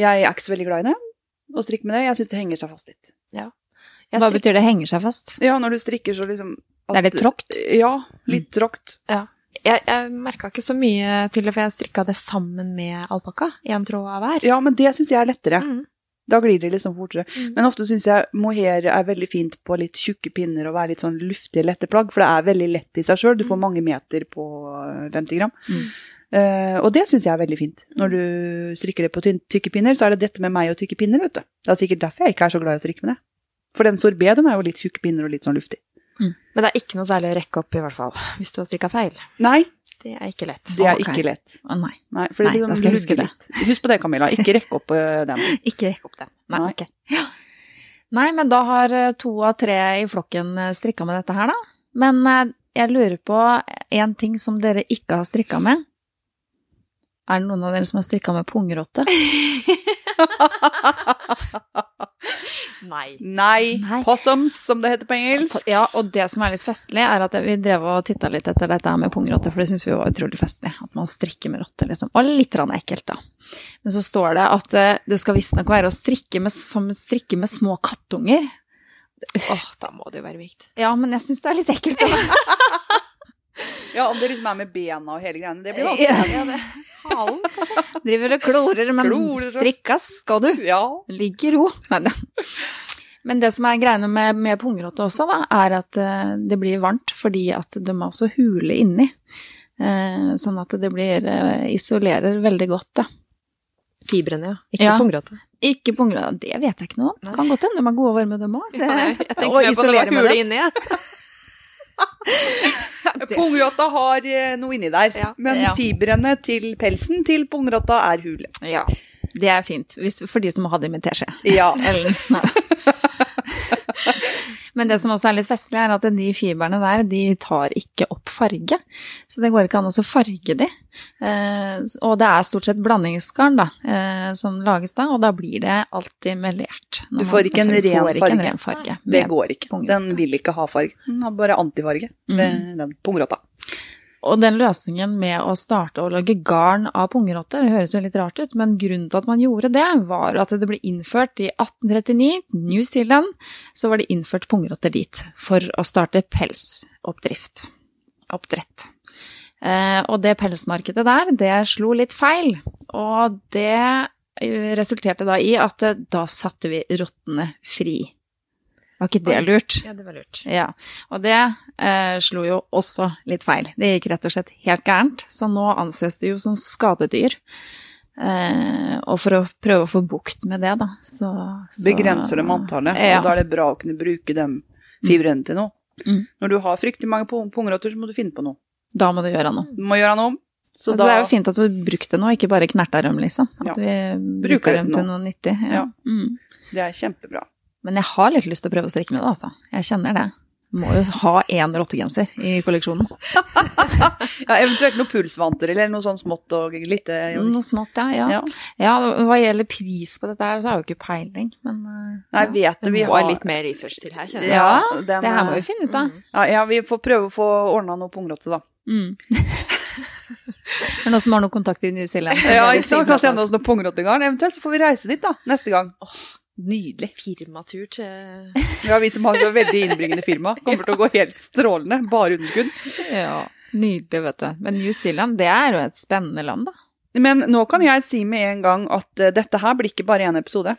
Jeg er ikke så veldig glad i det. Å strikke med det. Jeg syns det henger seg fast litt. Jeg Hva betyr det henger seg fast? Ja, når du strikker så liksom at- Det er litt tråkt? Ja, litt tråkt. Jeg, jeg merka ikke så mye til det, for jeg strikka det sammen med alpakka. Én tråd av hver. Ja, men det syns jeg er lettere. Mm. Da glir det liksom fortere. Mm. Men ofte syns jeg mohair er veldig fint på litt tjukke pinner og være litt sånn luftige, lette plagg, for det er veldig lett i seg sjøl. Du får mange meter på eh, 50 gram. Mm. Uh, og det syns jeg er veldig fint. Når du strikker det på tykke pinner, så er det dette med meg og tykke pinner, vet du. Det er sikkert derfor jeg ikke er så glad i å strikke med det. For den sorbet, den er jo litt tjukke pinner og litt sånn luftig. Men det er ikke noe særlig å rekke opp, i hvert fall, hvis du har strikka feil. Nei, Det er ikke lett. det er okay. ikke lett. Å nei, Nei, det Nei, liksom da skal jeg huske det. litt. Husk på det, Camilla. Ikke rekke opp eh, den. ikke rekke opp den. Nei, Nei. ok. Nei, men da har eh, to av tre i flokken eh, strikka med dette her, da. Men jeg lurer på en ting som dere ikke har strikka med. Er det noen av dere som har strikka med pungrotte? Nei. Nei. Nei. Possums, som det heter på engelsk. Ja, og det som er litt festlig, er at vi drev og titta litt etter dette her med pungrotte, for det syns vi var utrolig festlig. At man strikker med rotte, liksom. Og litt grann ekkelt, da. Men så står det at eh, det skal visstnok være å strikke med, som strikke med små kattunger. Åh, da må det jo være mykt. Ja, men jeg syns det er litt ekkelt. Da. Ja, om det liksom er med bena og hele greiene. Det blir vanskelig. Ja, Driver og klorer, men Klorer strikkas skal du. Ja. Ligg i ro. Nei, nei. Men det som er greiene med, med pungrotte også, da, er at eh, det blir varmt fordi at de har også hule inni. Eh, sånn at det blir eh, isolerer veldig godt, da. Fibrene, ja. Ikke Ja. pungrotte. Ikke pungrotte, det vet jeg ikke noe om. Kan godt hende de er gode og varme, dem òg. Jeg tenkte på på det var hule inni, jeg. Pungrotta har eh, noe inni der, men fibrene til pelsen til pungrotta er hule. Ja, det er fint. Hvis, for de som har det med teskje. Ja. Ellen. Men det som også er litt festlig, er at de fiberne der, de tar ikke opp farge. Så det går ikke an å farge de. Eh, og det er stort sett blandingsgarn da, eh, som lages da, og da blir det alltid melert. Du får ikke en, ren får ikke en ren farge. Det går ikke. Den vil ikke ha farge. Den har bare antifarge, Mm. den pungrotta. Og den løsningen med å starte å lage garn av pungrotte, det høres jo litt rart ut, men grunnen til at man gjorde det, var at det ble innført i 1839, New Zealand, så var det innført pungrotter dit for å starte pelsoppdrift. Oppdrett. Eh, og det pelsmarkedet der, det slo litt feil, og det eh, resulterte da i at eh, da satte vi rottene fri. Var ikke det lurt? Ja, det var lurt. Ja, og det eh, slo jo også litt feil. Det gikk rett og slett helt gærent, så nå anses det jo som skadedyr. Eh, og for å prøve å få bukt med det, da, så, så Begrenser dem antallet, Ja. og da er det bra å kunne bruke de fibrene til noe. Mm. Når du har fryktelig mange pung- pungrotter, så må du finne på noe. Da må du gjøre noe. Du må gjøre noe. Så altså, da Det er jo fint at du brukte noe, ikke bare knerta dem, liksom. At Ja. vi Bruker bruker dem til noe nyttig. Ja. Ja. Mm. Det er kjempebra. Men jeg har litt lyst til å prøve å strikke med det, altså. Jeg kjenner det. Må jo ha én rottegenser i kolleksjonen. Ja, eventuelt noen pulsvanter eller noe sånn smått og lite Noe smått, ja. ja. Ja. Ja, hva gjelder pris på dette her, så har jeg jo ikke peiling, men eh, Nei, ja. vet du, Det vi må har litt mer research til her, kjenner jeg. Ja, den, det her må eh, vi finne ut av. Ja, ja, vi får prøve å få ordna noe pungrotte, da. Mm. Er noen som har noen kontakter i New Zealand? Ja, ikke sant? Kan sende oss noe pungrottegarn. Eventuelt så får vi reise dit, da, neste gang. Nydelig. Firmatur til Ja, vi som har så veldig innbringende firma, kommer til å gå helt strålende. Bare underskudd. Ja, nydelig, vet du. Men New Zealand, det er jo et spennende land, da. Men nå kan jeg si med en gang at eh, dette her blir ikke bare én episode.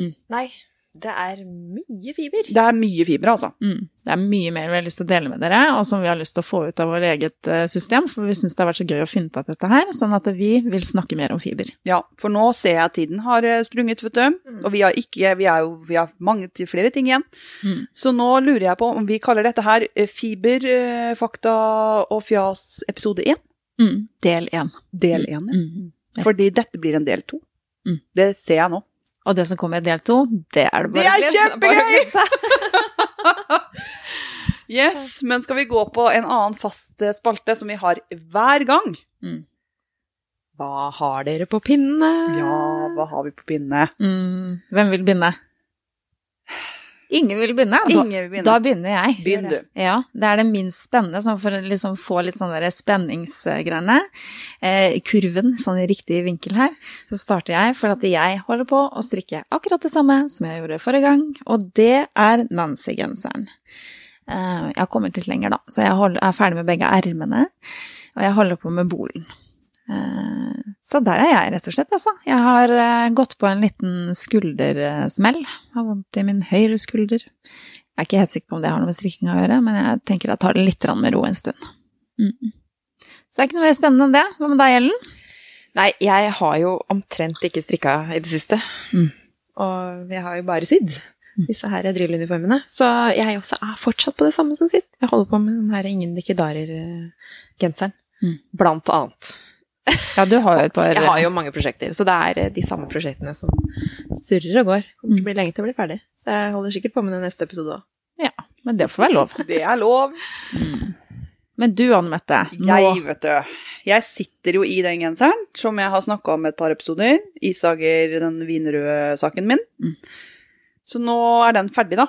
Nei, det er mye fiber. Det er mye fiber, altså. Mm. Det er mye mer vi har lyst til å dele med dere, og som vi har lyst til å få ut av vårt eget eh, system, for vi syns det har vært så gøy å finne ut av dette her, sånn at vi vil snakke mer om fiber. Ja, for nå ser jeg at tiden har eh, sprunget, vet du. Og vi har ikke Vi, er jo, vi har mange til flere ting igjen. Mm. Så nå lurer jeg på om vi kaller dette her fiberfakta Fiber, eh, fakta og fjas episode 1. Mm. Del én. Del 1. ja. Mm. Fordi dette blir en del 2. Mm. Det ser jeg nå. Og det som kommer i del to, det er det Det bare er å glede- kjempegøy! Yes, men skal vi gå på en annen fast spalte som vi har hver gang? Hva har dere på pinne? Ja, hva har vi på pinne? Mm. Hvem vil begynne? Ingen vil begynne. Da, Ingen vil begynne. da begynner jeg. Begynn du. Ja, det er det minst spennende, sånn for å liksom få litt sånn spenningsgreiene. Eh, kurven, sånn i riktig vinkel her. Så starter jeg, for at jeg holder på å strikke akkurat det samme som jeg gjorde forrige gang, og det er Nancy-genseren. Eh, jeg har kommet litt lenger, da, så jeg er ferdig med begge ermene, og jeg holder på med bolen. Eh, Så der er jeg, rett og slett, altså. Jeg har eh, gått på en liten skuldersmell. Har vondt i min høyre skulder. Jeg er ikke helt sikker på om det har noe med strikking å gjøre, men jeg tenker jeg tar det litt med ro en stund. Mm. Så det er ikke noe mer spennende enn det. Hva med deg, Ellen? Nei, jeg har jo omtrent ikke strikka i det siste. Mm. Og jeg har jo bare sydd disse her drilluniformene. Så jeg også er fortsatt på det samme som sist. Jeg holder på med den her Ingen dikkedarer-genseren. Mm. Blant annet. Ja, du har jo et par Jeg har jo mange prosjekter, så det er eh, de samme prosjektene som surrer og går. Kommer til å bli lenge til å bli ferdig. Så jeg holder sikkert på med det neste episode òg. Ja, men det får være lov. Det er lov. Men du, Anne Mette, nå Jeg, vet du. Jeg sitter jo i den genseren som jeg har snakka om et par episoder. Isager, den vinrøde saken min. Mm. Så nå er den ferdig, da.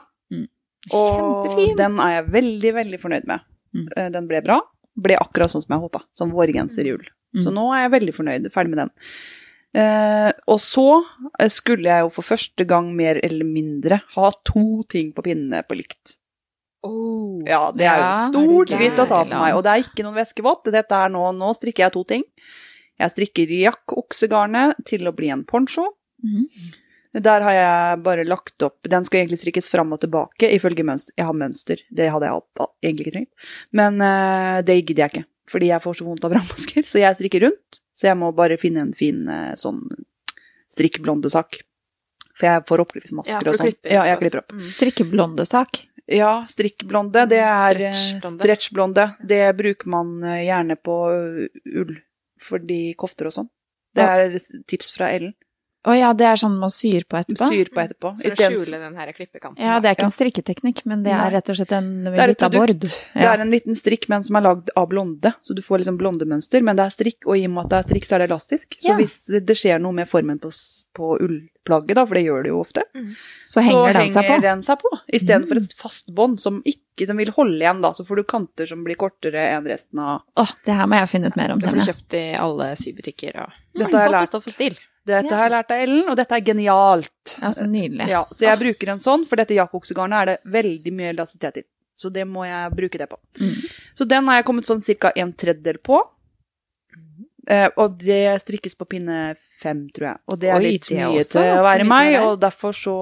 Og Kjempefin! den er jeg veldig, veldig fornøyd med. Mm. Eh, Den ble bra. Ble akkurat sånn som jeg håpa. Som vårgenser i jul. Mm. Så nå er jeg veldig fornøyd. Ferdig med den. Eh, og så eh, skulle jeg jo for første gang mer eller mindre ha to ting på pinnene på likt. Ja, det er jo et stort skritt å ta for meg. Og det er ikke noen væskevott. Dette er nå, nå strikker jeg to ting. Jeg strikker jakk-oksegarnet til å bli en poncho. Mm. Der har jeg bare lagt opp Den skal egentlig strikkes fram og tilbake ifølge mønster. Jeg har mønster, det hadde jeg egentlig ikke trengt. Men uh, det gidder jeg ikke, fordi jeg får så vondt av brannmasker. Så jeg strikker rundt. Så jeg må bare finne en fin eh, sånn strikkblondesak. For jeg får opplivsmasker og sånn. Ja, jeg klipper opp. Mm. Strikkeblondesak. Ja, strikkblonde, det er eh, Stretchblonde. stretchblonde. Det bruker man eh, gjerne på ull, fordi kofter og sånn. Det Ja. er tips fra Ellen. Å ja, det er sånn man syr på etterpå? Syr på etterpå. For å skjule den her klippekanten. Ja, det er ikke Ja. en strikketeknikk, men det er rett og slett en liten er lita bord. Det er en liten strikk, men som er lagd av blonde, så du får liksom blondemønster, men det er strikk, og i og med at det er strikk, så er det elastisk. Så Ja. hvis det skjer noe med formen på, på ullplagget, da, for det gjør det jo ofte, Så henger den seg på. henger den seg på, istedenfor Mm. et fast bånd som ikke som vil holde igjen, da, så får du kanter som blir kortere enn resten av Åh, det her må jeg finne ut mer om, Det blir kjøpt i alle sybutikker og Dette har jeg lært. Stoff og stil. Dette har jeg lært av Ellen, og dette er genialt. Ja, så nydelig. Ja, så jeg bruker en sånn, for dette jakkoksegarnet er det veldig mye elastisitet i. Så det må jeg bruke det på. Mm. Så den har jeg kommet sånn ca. en tredjedel på. Eh, og det strikkes på pinne fem, tror jeg. Og det er Oi, litt det mye også til å være meg, og derfor så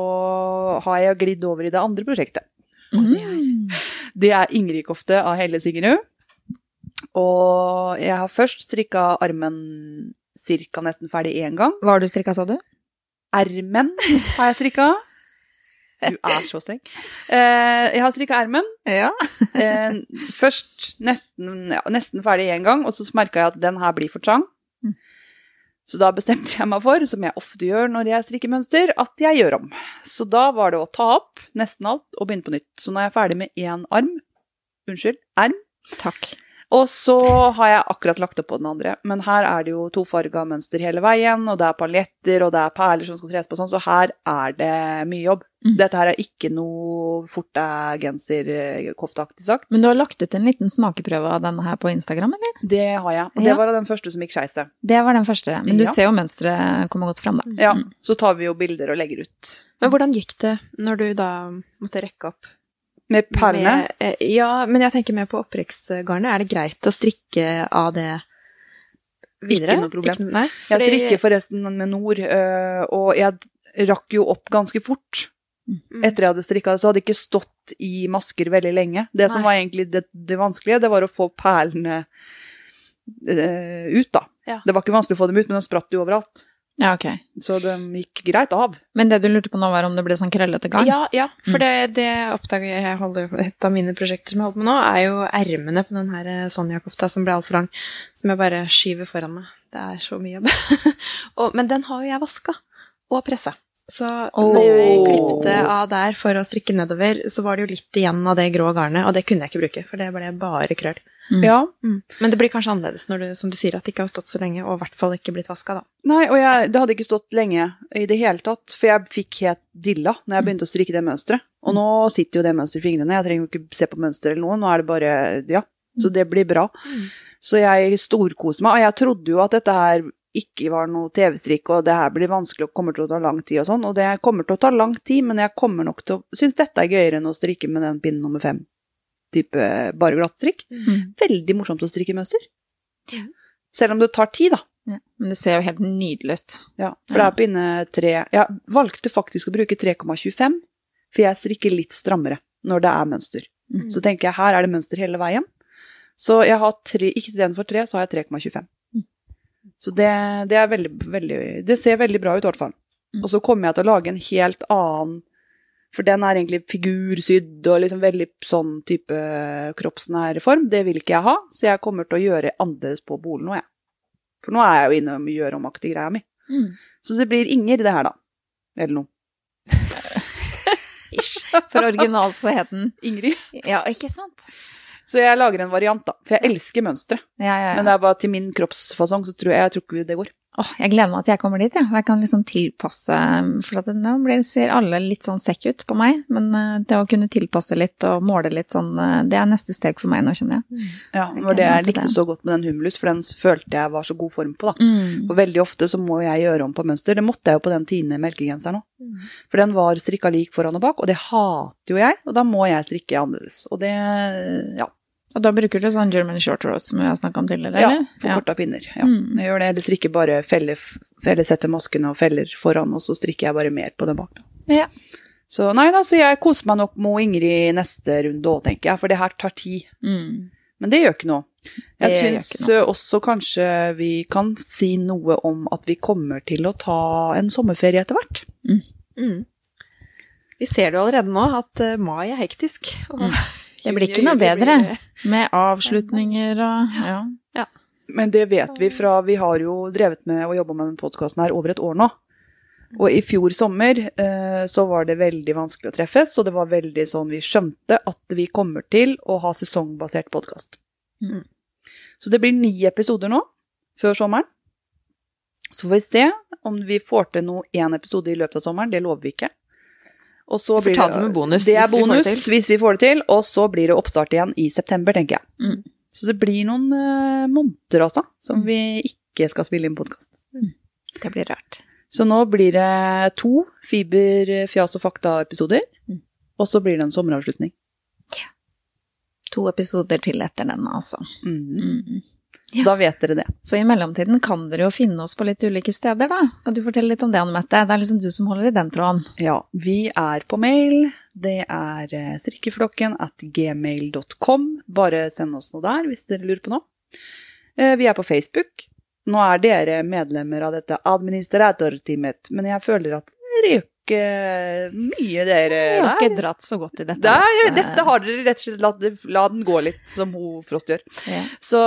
har jeg glidd over i det andre prosjektet. Mm. Det er Ingrid-kofte av Helle Sigrud. Og jeg har først strikka armen ca. nesten ferdig én gang. Hva har du strikka, sa du? Ermen har jeg strikka. Du er så streng. Eh, jeg har strikka ermen. Ja. Eh, først nesten, ja, nesten ferdig én gang, og så merka jeg at den her blir for trang. Mm. Så da bestemte jeg meg for, som jeg ofte gjør når jeg strikker mønster, at jeg gjør om. Så da var det å ta opp nesten alt og begynne på nytt. Så nå er jeg ferdig med én arm. Unnskyld, erm. Takk. Og så har jeg akkurat lagt opp på den andre. Men her er det jo tofarga mønster hele veien, og det er paljetter, og det er perler som skal tres på sånn, så her er det mye jobb. Mm. Dette her er ikke noe forte-genser-kofteaktig sagt. Men du har lagt ut en liten smakeprøve av denne her på Instagram, eller? Det har jeg. Og det Ja. var den første som gikk skeis. Det var den første. Men du Ja. ser jo mønsteret komme godt fram, da. Ja, Mm. så tar vi jo bilder og legger ut. Men hvordan gikk det når du da måtte rekke opp? Med perlene. Eh, ja, men jeg tenker mer på opprekksgarnet. Er det greit å strikke av det videre? Ikke noe problem. Ikke, nei, Jeg strikker forresten med Nord, øh, og jeg rakk jo opp ganske fort. Mm. Etter jeg hadde strikka det, så hadde jeg ikke stått i masker veldig lenge. Det som var egentlig det, det vanskelige, det var å få perlene eh, ut, da. Ja. Det var ikke vanskelig å få dem ut, men de spratt jo overalt. Ja, ok. Så de gikk greit av. Men det du lurte på nå, var om det ble sånn krøllete garn? Ja, ja, for Mm. det, det oppdager jeg, holder, Et av mine prosjekter som jeg holder på med nå, er jo ermene på den her eh, Sonja-kofta som ble altfor lang, som jeg bare skyver foran meg. Det er så mye jobb. og, men den har jo jeg vaska og pressa. Så når jeg klipte av der for å strikke nedover, så var det jo litt igjen av det grå garnet, og det kunne jeg ikke bruke, for det ble bare krøll. Mm. Ja. Men det blir kanskje annerledes når du, som du sier, at det ikke har stått så lenge, og i hvert fall ikke blitt vaska, da. Nei, og jeg, det hadde ikke stått lenge i det hele tatt, for jeg fikk helt dilla når jeg begynte å strikke det mønsteret. Og nå sitter jo det mønsteret i fingrene, jeg trenger jo ikke se på mønsteret eller noe, nå er det bare, ja, så det blir bra. Så jeg storkoser meg, og jeg trodde jo at dette her ikke var noe TV-strikk, og det her blir vanskelig og kommer til å ta lang tid og sånn, og det kommer til å ta lang tid, men jeg kommer nok til å synes dette er gøyere enn å strikke med den pinnen nummer fem, type bare glattstrikk. Mm. Veldig morsomt å strikke mønster. Ja. Selv om det tar tid, da. Ja. Men det ser jo helt nydelig ut. Ja, for det er pinne tre Jeg valgte faktisk å bruke 3,25, for jeg strikker litt strammere når det er mønster. Mm. Så tenker jeg her er det mønster hele veien. Så jeg har tre, ikke istedenfor tre, så har jeg 3,25. Mm. Så det, det er veldig, veldig Det ser veldig bra ut, i hvert fall. Mm. Og så kommer jeg til å lage en helt annen For den er egentlig figursydd og liksom veldig sånn type kroppsnær form. Det vil ikke jeg ha, så jeg kommer til å gjøre annerledes på bolen nå, jeg. For nå er jeg jo inne og gjør omaktig greia mi. Mm. Så det blir Inger, det her, da. Eller noe. For originalt så het den Ingrid. Ja, ikke sant? Så jeg lager en variant, da. For jeg elsker mønstre. Ja, ja, Men det er bare til min kroppsfasong, så tror jeg, jeg tror ikke det går. Åh, jeg gleder meg til jeg kommer dit, jeg. Ja. Jeg kan liksom tilpasse For at nå ser alle litt sånn sekk ut på meg, men eh, det å kunne tilpasse litt og måle litt sånn, eh, det er neste steg for meg nå, kjenner jeg. Ja, det var det jeg likte det. så godt med den humulus, for den følte jeg var så god form på, da. Mm. Og veldig ofte så må jeg gjøre om på mønster. Det måtte jeg jo på den tiende melkegenseren òg. Mm. For den var strikka lik foran og bak, og det hater jo jeg. Og da må jeg strikke annerledes. Og det, ja, Og da bruker du sånn German short rows som vi har snakka om tidligere, ja eller? ja. pinner. Ja. Mm. Jeg gjør det, eller strikker bare feller, feller setter maskene og feller foran, og så strikker jeg bare mer på den bak. Ja. Så nei da, så jeg koser meg nok med Ingrid neste runde òg, tenker jeg, for det her tar tid. Mm. Men det gjør ikke noe. Jeg syns også kanskje vi kan si noe om at vi kommer til å ta en sommerferie etter hvert. Mm. Vi ser det jo allerede nå, at eh, mai er hektisk. og Mm. Det blir ikke noe bedre. Med avslutninger og ja. Men det vet vi fra Vi har jo drevet med å jobbe med den podkasten her over et år nå. Og i fjor sommer eh, så var det veldig vanskelig å treffes, og det var veldig sånn vi skjønte at vi kommer til å ha sesongbasert podkast. Mm. Så det blir ni episoder nå, før sommeren. Så får vi se om vi får til noe én episode i løpet av sommeren, det lover vi ikke. Og så blir det som en bonus Det er hvis vi bonus hvis vi får det til, og så blir det oppstart igjen i september, tenker jeg. Mm. Så det blir noen uh, måneder, altså, som Mm. vi ikke skal spille inn podkast. Det blir rart. Så nå blir det to Fiber, fjas og fakta-episoder, Mm. og så blir det en sommeravslutning. To episoder til etter den, altså. Mm. Mm. Da vet dere det. Så i mellomtiden kan dere jo finne oss på litt ulike steder, da. Kan du fortelle litt om det, Anne Mette? Det er liksom du som holder i den tråden. Ja, vi er på mail. Det er eh, strikkeflokken at gmail.com. Bare send oss noe der hvis dere lurer på noe. Eh, Vi er på Facebook. Nå er dere medlemmer av dette administratorteamet, men jeg føler at dere mye, dere Vi har der. ikke dratt så godt i dette. Der, dette har dere rett og slett latt la den gå litt, som hun Frost gjør. Ja. Så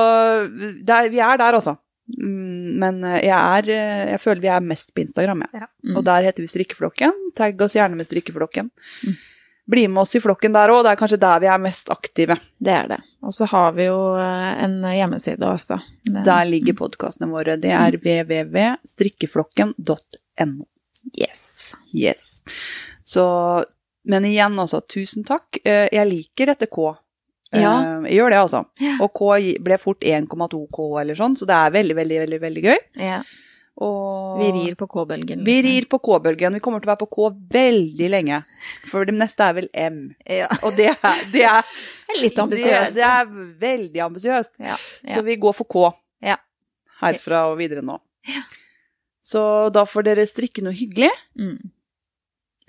der, vi er der, altså. Mm, Men jeg er eh, Jeg føler vi er mest på Instagram, jeg. Mm. Og der heter vi Strikkeflokken. Tagg oss gjerne med Strikkeflokken. Mm. Bli med oss i flokken der òg, det er kanskje der vi er mest aktive. Det er det. Og så har vi jo eh, en hjemmeside også. Der ligger podkastene våre. Det er www.strikkeflokken.no. Yes. Yes. Så Men igjen, altså, tusen takk. Eh, Jeg liker dette K. Eh, Ja. Jeg gjør det, altså. Ja. Og K ble fort 1,2 K eller sånn, så det er veldig, veldig, veldig, veldig gøy. Ja. Og Vi rir på K-bølgen. Vi rir på K-bølgen. Vi kommer til å være på K veldig lenge. For det neste er vel M. Ja. Og det er, det er Litt ambisiøst. Det, det er veldig ambisiøst. Ja. Så vi går for K. Ja. Herfra og videre nå. Så da får dere strikke noe hyggelig. Mm.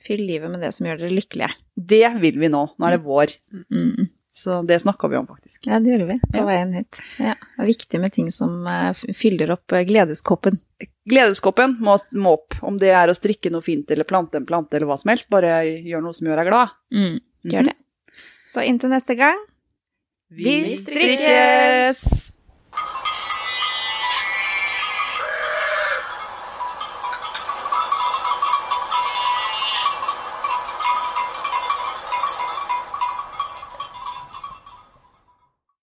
Fyll livet med det som gjør dere lykkelige. Det vil vi nå. Nå er det vår. Mm. Så det snakka vi om, faktisk. Ja, det gjorde vi på Ja. veien hit. Ja. Det er viktig med ting som eh, fyller opp eh, gledeskoppen. Gledeskoppen må, må opp. Om det er å strikke noe fint eller plante en plante eller hva som helst. Bare gjør noe som gjør deg glad. Mm. Gjør det. Så inntil neste gang Vi Vi strikkes!